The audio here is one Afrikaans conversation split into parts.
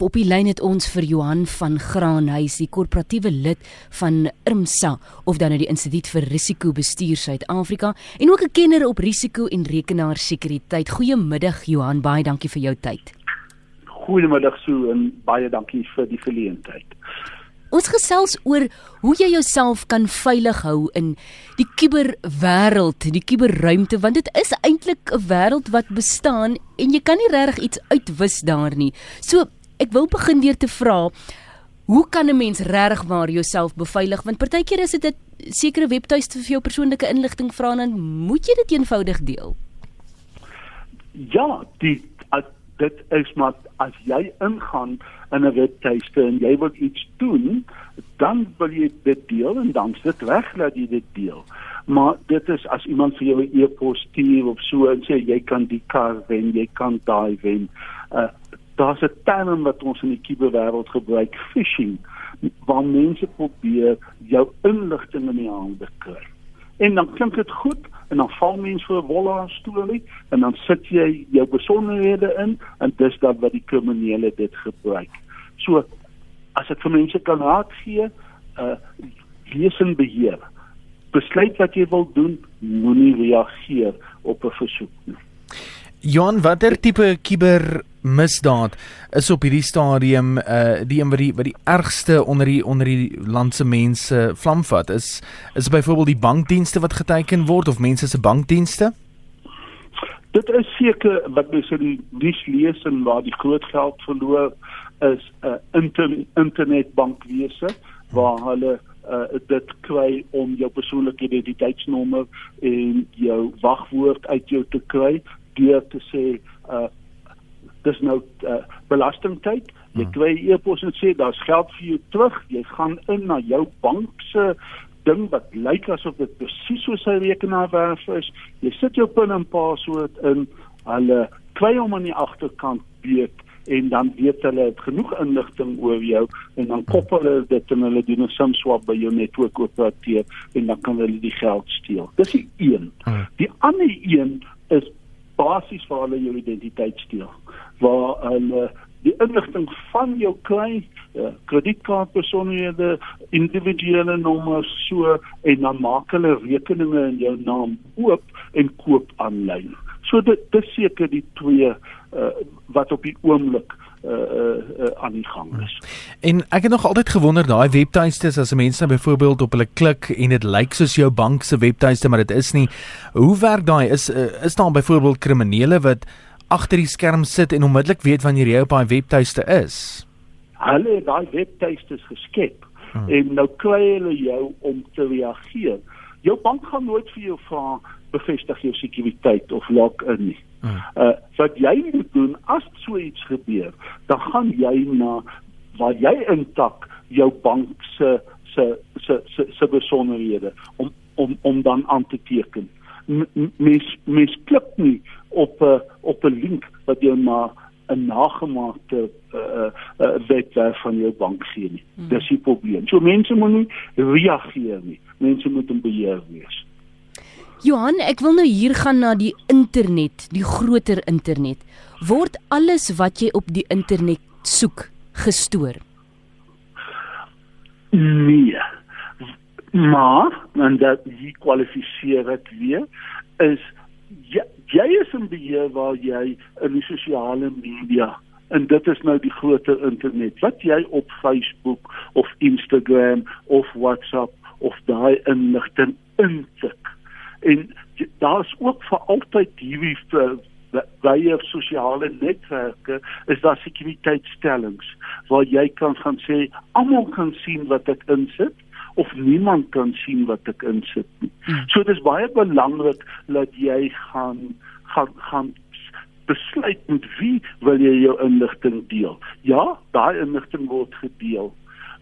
Op die lyn het ons vir Johan van Graanhuis, die korporatiewe lid van IRMSA of dan nou die Instituut vir Risikobestuur Suid-Afrika en ook 'n kenner op risiko en rekenaarsekuriteit. Goeiemiddag Johan, baie dankie vir jou tyd. Goeiemiddag Sue en baie dankie vir die geleentheid. Ons gesels oor hoe jy jouself kan veilig hou in die kuberwêreld, die kuberruimte want dit is eintlik 'n wêreld wat bestaan en jy kan nie regtig iets uitwis daar nie. So ek wil begin deur te vra hoe kan 'n mens regtig waar jouself beveilig want partykeer is dit 'n sekere webtuiste vir jou persoonlike inligting vra en dan moet jy dit eenvoudig deel. Ja, die dit is maar as jy ingaan in 'n webtuiste en jy wil iets doen, dan wil jy dit deel en dan sit reg dat jy dit deel. Maar dit is as iemand vir jou 'n e-pos stuur of so en sê jy kan die kar wen, jy kan daai wen. Uh, daar's 'n term wat ons in die kuberwêreld gebruik, phishing, waar mense probeer jou inligting in die hande kry. En dan klink dit goed en dan val mense vir 'n wolla storie en dan sit jy jou besonderhede in en dis dan wat die kriminele dit gebruik. So as ek vir mense kan raad gee, uh lees en beheer. Besluit wat jy wil doen, moenie reageer op 'n versoek nie. Johan, watter tipe kiber misdaad is op hierdie stadium uh die een wat die wat die ergste onder die onder die land se mense vlam vat is is byvoorbeeld die bankdienste wat geteken word of mense se bankdienste? Dit is seker wat mense in die nuus lees en waar die groot geld verloor is 'n uh, inter, internetbankwese waar hulle uh, dit kry om jou persoonlike identiteitsnommer en jou wagwoord uit jou te kry deur te sê uh dis nou uh, belastingtyd. Jy hmm. kry e-pos en sê daar's geld vir jou terug. Jy gaan in na jou bank se ding wat lyk asof dit presies so sy rekenaar werf is. Jy sit jou pin en paswoord in. Hulle kry hom aan die agterkant weet en dan weet hulle het genoeg inligting oor jou en dan koppel hulle dit en hulle doen 'n sim swap by jou netwerkoperateur en dan kan hulle die geld steel. Dis die een. Hmm. die ander een is basies vir hulle jou identiteit steel waar hulle die inligting van jou klein uh, kredietkaart besonderhede individuele nommers so en dan maak hulle rekeninge in jou naam oop en koop aanlyn. So dit dis seker die twee uh, wat op die oomblik uh uh, uh aan die gang is. En ek het nog altyd gewonder daai webtuistes as mense nou byvoorbeeld op hulle klik en dit lyk soos jou bank se webtuiste maar dit is nie. Hoe werk daai? Is uh, is daar byvoorbeeld kriminele wat agter die skerm sit en onmiddellik weet wanneer jy op daai webtuiste is? Hulle het daai webtuistes geskep hmm. en nou kry hulle jou om te reageer. Jou bank gaan nooit vir jou vra bevestig jou sekuriteit of log in nie. Hmm. Uh wat jy moet doen as so iets gebeur, dan gaan jy na waar jy intak jou bank se se se se, se besonderhede om om om dan aan te teken. Mens mens klik nie op 'n uh, op 'n link wat jou na 'n nagemaakte uh, uh, webwerf van jou bank gee nie. Hmm. Dis die probleem. So mense moet nie reageer nie. Mense moet in beheer wees. Johan, ek wil nou hier gaan na die internet, die groter internet. Word alles wat jy op die internet soek gestoor? Nee. Maar, en dat jy kwalifiseer dit weer, is jy, jy is in beheer waar jy in die sosiale media en dit is nou die groter internet. Wat jy op Facebook of Instagram of WhatsApp of daai inligting intik. En daar's ook vir altyd hierdie baie sosiale netwerke is daar sekuriteitstellings waar jy kan gaan sê almal kan sien wat ek insit of niemand kan sien wat ek insit nie. Hmm. So dit is baie belangrik dat jy gaan gaan gaan besluit met wie wil jy jou inligting deel. Ja, daai inligting word gedeel.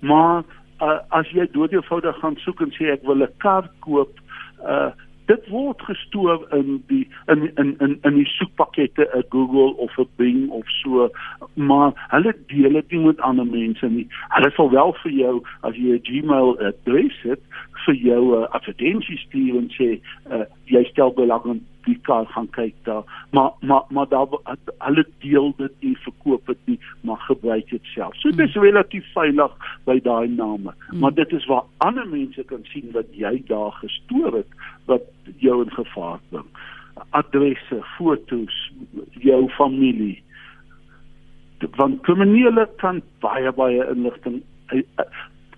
Maar uh, as jy doodgewoonig gaan soek en sê ek wil 'n kar koop, uh dit word gestoor in die in in in in die soekpakkette 'n Google of 'n Bing of so maar hulle deel dit nie met ander mense nie. Hulle sal wel vir jou as jy 'n Gmail adres het vir jou uh, advertensies stuur en sê uh, jy stel belang in die kar gaan kyk daar. Maar maar maar daar hulle deel dit nie verkoop dit nie maar gebruik dit self. So dit is hmm. relatief veilig by daai name. Mm. maar dit is waar ander mense kan sien wat jy daar gestoor het wat jou in gevaar bring. Adresse fotos jou familie. Want kriminele kan baie baie inligting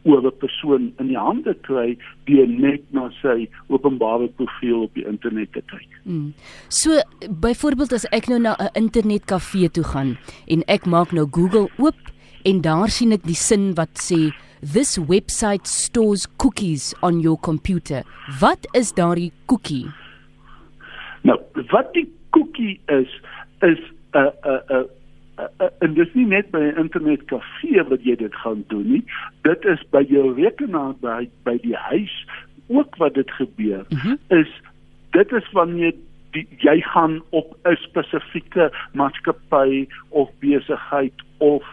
oor 'n persoon in die hande kry deur net na sy openbare profiel op die internet te kyk. Hmm. So byvoorbeeld as ek nou na 'n internetkafee toe gaan en ek maak nou Google oop en daar sien ek die sin wat sê this website stores cookies on your computer. Wat is daardie cookie? Nou, wat die cookie is is 'n 'n uh, 'n uh, uh, en dis nie net by 'n internetkafee wat jy dit gaan doen nie. Dit is by jou rekenaar by by die huis ook wat dit gebeur. Mm -hmm. Is dit is wanneer die, jy gaan op 'n spesifieke maatskappy of besigheid of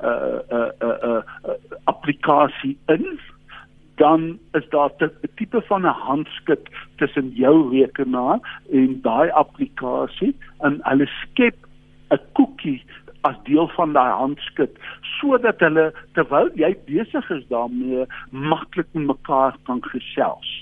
'n uh, 'n uh, 'n uh, 'n uh, uh, applikasie in dan is daar 'n tipe van 'n handskrif tussen jou rekenaar en daai applikasie en hulle skep 'n koekie as deel van daai handskrif sodat hulle terwyl jy besig is daarmee maklik met mekaar kan gesels.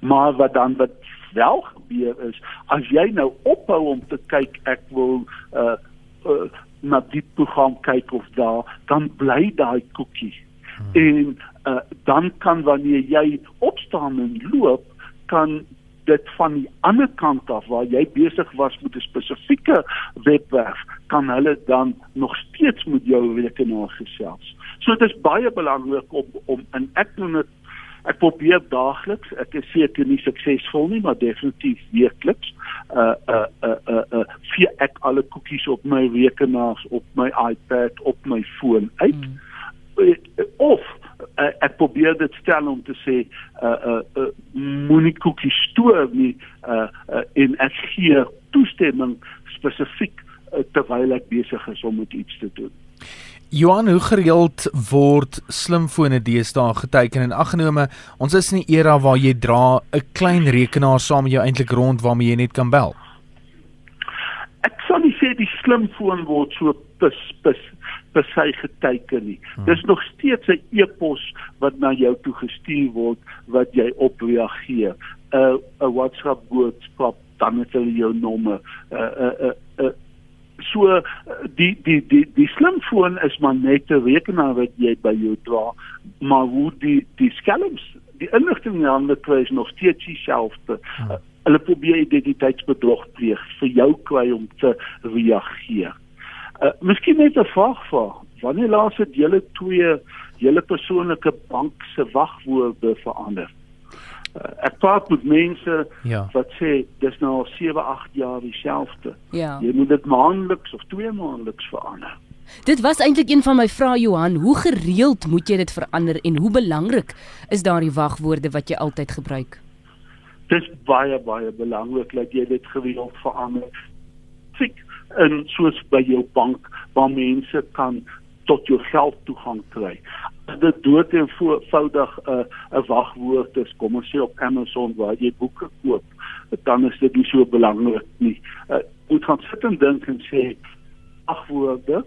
Maar wat dan wat wel gebeur is as jy nou ophou om te kyk ek wil uh, uh na die program kyk of daar dan bly daai koekie. Hmm. En uh dan kan wanneer jy opstaan en loop kan dit van die ander kant af waar jy besig was met 'n spesifieke webwerf kan hulle dan nog steeds met jou rekenaar gesels. So dit is baie belangrik om om in ek doen dit ek probeer daagliks ek is seker nie suksesvol nie maar definitief weekliks uh uh uh uh, uh vir ek alle koekies op my rekenaars op my iPad op my foon uit. Hmm. Of uh, ek probeer dit stel om te sê uh uh, uh moenie koekies stoor nie uh, uh en ek gee toestemming spesifiek uh, terwyl ek besig is om met iets te doen. Johan, hoe gereeld word slimfone deesdae geteken en aggenome ons is in 'n era waar jy dra 'n klein rekenaar saam met jou eintlik rond waarmee jy net kan bel. Ek sal nie sê die slimfoon word so pis pis per se geteken nie. Hmm. Dis nog steeds 'n e-pos wat na jou toe gestuur word wat jy op reageer. 'n uh, 'n WhatsApp boodskap dan het hulle jou nommer. 'n uh, 'n uh, 'n uh, uh, so die die die die slimfoon is maar net 'n rekenaar wat jy by jou dra, maar hoe die die skelms die inligting in die hande kry is nog steeds dieselfde. Hmm. Uh, hulle probeer identiteitsbedrog pleeg vir jou kry om te reageer. Uh, miskien net 'n vraag vir wanneer laas het julle twee julle persoonlike bank se wagwoorde verander? Uh, ek praat met mense ja. wat sê dis nou al 7, 8 jaar dieselfde. Ja. Jy moet dit maandeliks of twee maandeliks verander. Dit was eintlik een van my vrae Johan, hoe gereeld moet jy dit verander en hoe belangrik is daardie wagwoorde wat jy altyd gebruik? Dis baie baie belangrik dat jy dit gereeld verander. Sien in soos by jou bank waar mense kan tot jou geld toegang kry. As dit dood eenvoudig 'n uh, 'n wagwoord is, kom ons sê op Amazon waar jy boeke koop, dan is dit nie so belangrik nie. Uh, moet gaan sit en dink en sê wagwoorde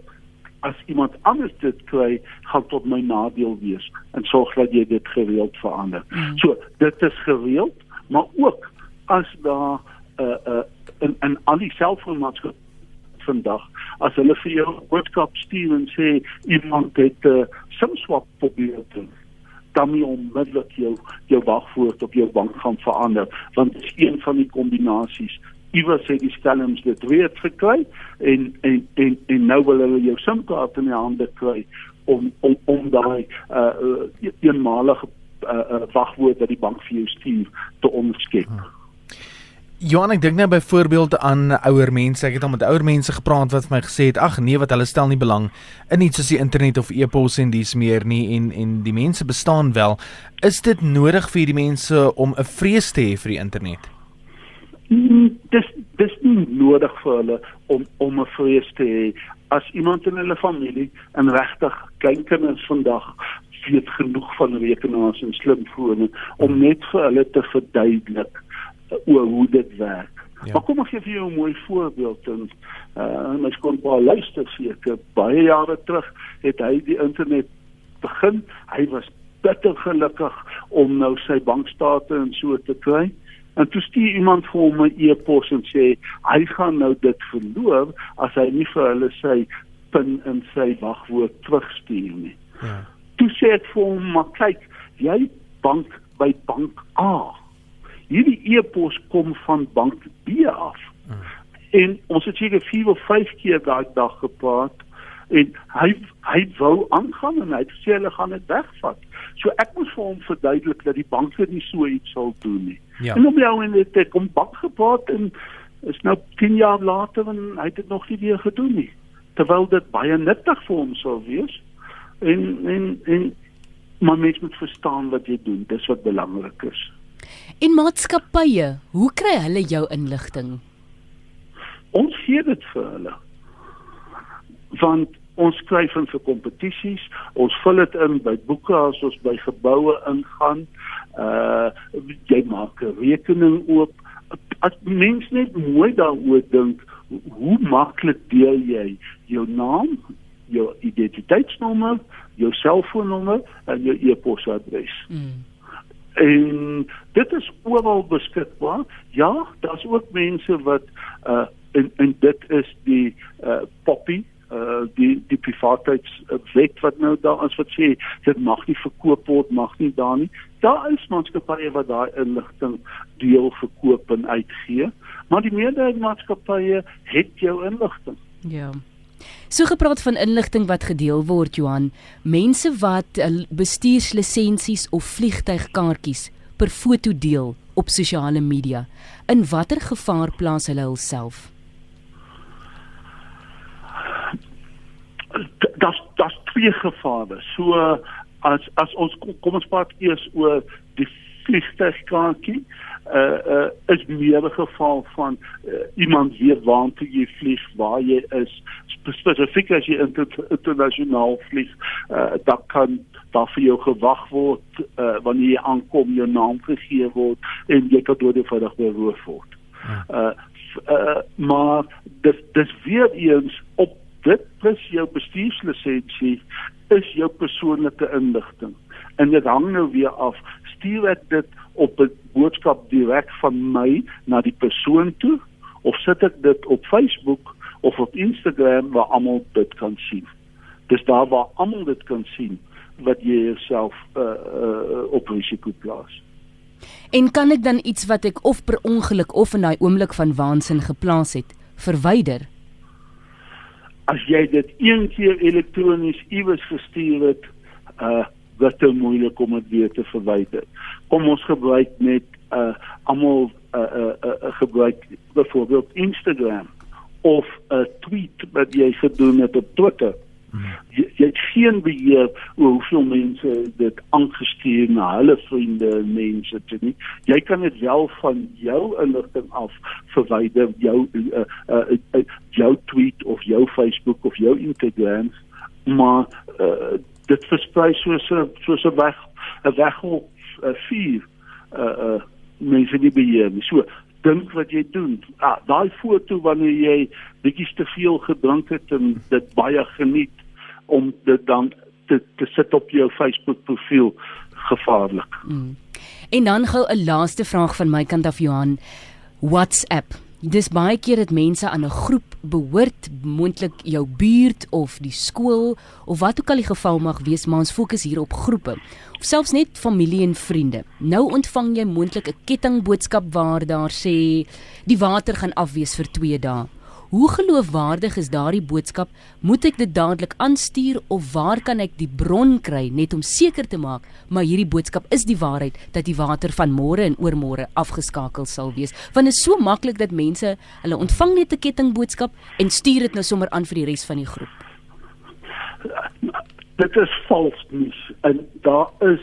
as iemand anders dit kry, gaan tot my nadeel wees en sorg dat jy dit gereeld verander. Mm. So, dit is gereeld, maar ook as daar 'n uh, 'n uh, in in al die selfoonmaatskappye vandag as hulle vir jou boodskap stuur en sê iemand het 'n uh, SIM-swap probeer doen dan moet onmiddellik jou jou wagwoord op jou bank gaan verander want dit is een van die kombinasies iewers het die skelms dit weer gekry en en en en nou wil hulle jou SIM-kaart in die hande kry om om om daai uh, uh eenmalige uh, uh, wagwoord wat die bank vir jou stuur te omskep. Hmm. Johan, ek dink nou byvoorbeeld aan ouer mense. Ek het al met ouer mense gepraat wat vir my gesê het: "Ag nee, wat hulle stel nie belang in iets soos die internet of e-pos en dis meer nie en en die mense bestaan wel. Is dit nodig vir die mense om 'n vrees te hê vir die internet?" Mm, dis dis nie nodig vir hulle om om 'n vrees te hê as iemand in hulle familie en regtig kleinkinders vandag weet genoeg van rekenaars en slimfone om net vir hulle te verduidelik oor hoe dit werk. Ja. Maar kom ek gee vir jou 'n mooi voorbeeld en uh mens kon baie luister seker baie jare terug het hy die internet begin. Hy was bitter gelukkig om nou sy bankstate en so te kry. En toe stuur iemand vir hom 'n e-pos en sê hy gaan nou dit verloor as hy nie vir hulle sy pin in sy wagwoord terugstuur nie. Ja. Toe sê ek vir hom, "Maar kyk, jy bank by bank A. Hierdie e-pos kom van bank B af." Hmm. En ons het seker 4 of 5 keer daai dag gepraat en hy hy wou aangaan en hy sê hulle gaan dit wegvat. So ek moes vir hom verduidelik dat die banke nie so iets sal doen nie. Ja. En op jou en dit kom bank gepraat en is nou 10 jaar later en hy het dit nog nie weer gedoen nie. Terwyl dit baie nuttig vir hom sou wees en en en maar mens moet verstaan wat jy doen dis wat belangrik is en maatskappye hoe kry hulle jou inligting ons gee dit vir hulle want ons skryf in vir kompetisies ons vul dit in by boeke as ons by geboue ingaan uh jy maak 'n rekening oop as mens net mooi daaroor dink hoe maklik deel jy jou naam jou identiteitsnommer, jou selfoonnommer en jou e-posadres. Mm. En dit is oral beskikbaar. Ja, daar's ook mense wat uh en en dit is die uh poppy uh die die privaatheidswet wat nou daar is wat sê dit mag nie verkoop word mag nie daar nie. Daar is maatskappye wat daai inligting deel verkoop en uitgee maar die meerderheid maatskappye het jou inligting. Ja So gepraat van inligting wat gedeel word Johan, mense wat bestuurslisensies of vliegtuigkaartjies per foto deel op sosiale media. In watter gevaar plaas hulle hulself? Das das twee gevare. So as as ons kom ons praat eers oor die vliegtuigkaartjie uh is meer 'n geval van uh, iemand weet waartoe jy vlieg, waar jy is, spesifiek as jy inter, internasionaal vlieg, uh dan kan daar vir jou gewag word uh wanneer jy aankom, jou naam gegee word en jy kan deur die veilig beroof word. Uh uh maar dis dis weer eens op dit plus jou bestuurslisensie is jou persoonlike inligting en dit hang nou weer af stuur ek dit op 'n boodskap direk van my na die persoon toe of sit ek dit op Facebook of op Instagram waar almal dit kan sien. Dis daar waar almal dit kan sien wat jy jouself uh, uh, op risiko plaas. En kan ek dan iets wat ek of per ongeluk of in daai oomblik van waansin geplaas het, verwyder? As jy dit een keer elektronies iewers gestuur het, uh wat te moeilik om dit weer te verwyder. Kom ons gebruik net uh almal uh uh, uh gebruik byvoorbeeld Instagram of 'n uh, tweet wat jy gedoen het op Twitter. Hmm. Jy, jy het geen beheer oor hoeveel mense dit aangestuur na hulle vriende en mense te nie. Jy kan dit wel van jou inligting af verwyder, jou uh, uh, uh, jou tweet of jou Facebook of jou Instagram, maar uh, dit versprei soos 'n soos 'n weg 'n weg 'n vuur uh uh mense nie beheer nie. So dink wat jy doen. Ah, daai foto wanneer jy bietjie te veel gedrink het en dit baie geniet om dit dan te te sit op jou Facebook profiel gevaarlik. Mm. En dan gou 'n laaste vraag van my kant af Johan. WhatsApp Dis baie keer dat mense aan 'n groep behoort, moontlik jou buurt of die skool of wat ook al die geval mag wees, maar ons fokus hier op groepe of selfs net familie en vriende. Nou ontvang jy moontlik 'n kettingboodskap waar daar sê die water gaan afwees vir 2 dae. Hoe geloofwaardig is daardie boodskap? Moet ek dit dadelik aanstuur of waar kan ek die bron kry net om seker te maak maar hierdie boodskap is die waarheid dat die water van môre en oormôre afgeskakel sal wees? Want dit is so maklik dat mense hulle ontvang net 'n kettingboodskap en stuur dit nou sommer aan vir die res van die groep. Dit is vals nuus en daar is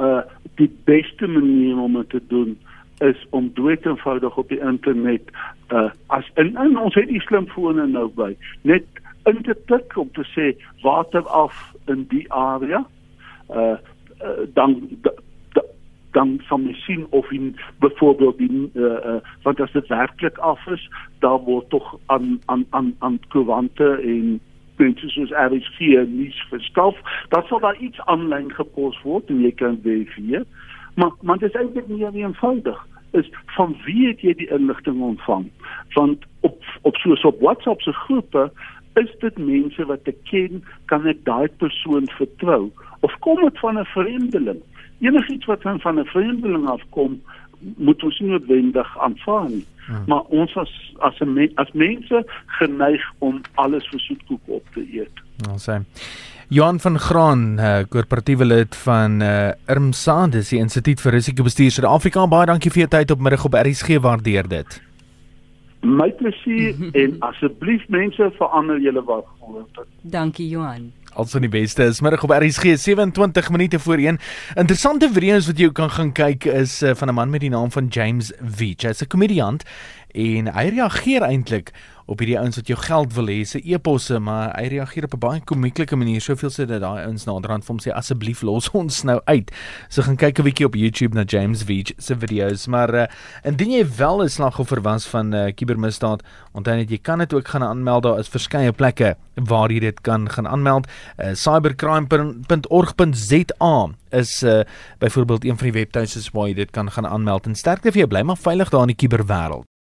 uh die beste manier om dit te doen is om dood eenvoudig op die internet uh as in, in ons het die slimfone nou by net in te tik om te sê water af in die area uh, uh dan dan sal mens sien of in byvoorbeeld die uh, uh, want as dit werklik af is, dan word tog aan aan aan aan koerante en mense soos RSG nuus verskaf, dan sal daar iets aanlyn gepos word en jy kan verifieer. Maar maar dit is eintlik nie eenvoudig is van wie het jy die inligting ontvang? Want op op soos op WhatsApp se groepe is dit mense wat ek ken, kan ek daai persoon vertrou of kom dit van 'n vreemdeling? Enigiets wat van van 'n vreemdeling afkom, moet ons nie noodwendig aanvaar nie. Hmm. Maar ons as as me, as mense geneig om alles vir soetkoek op te eet. Ons sê Johan van Graan, uh, korporatiewe lid van uh, IRMSA, dis die Instituut vir Risikobestuur Suid-Afrika. Baie dankie vir jou tyd op middag op RSG, waardeer dit. My plesier en asseblief mense verander julle wat gehoor het. Dankie Johan. Also die beste is middag op RSG 27 minute voor 1. Interessante video's wat jy kan gaan kyk is uh, van 'n man met die naam van James Veach. Hy's 'n komediant en hy reageer eintlik op hierdie ouens wat jou geld wil hê se eposse maar hy reageer op 'n baie komieklike manier soveel sê dat daai ouens naderhand vir hom sê asseblief los ons nou uit. So gaan kyk 'n bietjie op YouTube na James Veach se video's maar uh, indien jy wel 'n slagoffer was van uh, kibermisdaad onthou net jy kan dit ook gaan aanmeld daar is verskeie plekke waar jy dit kan gaan aanmeld. Uh, cybercrime.org.za is uh, byvoorbeeld een van die webtuiste waar jy dit kan gaan aanmeld. En sterkte vir jou bly maar veilig daar in die kiberwêreld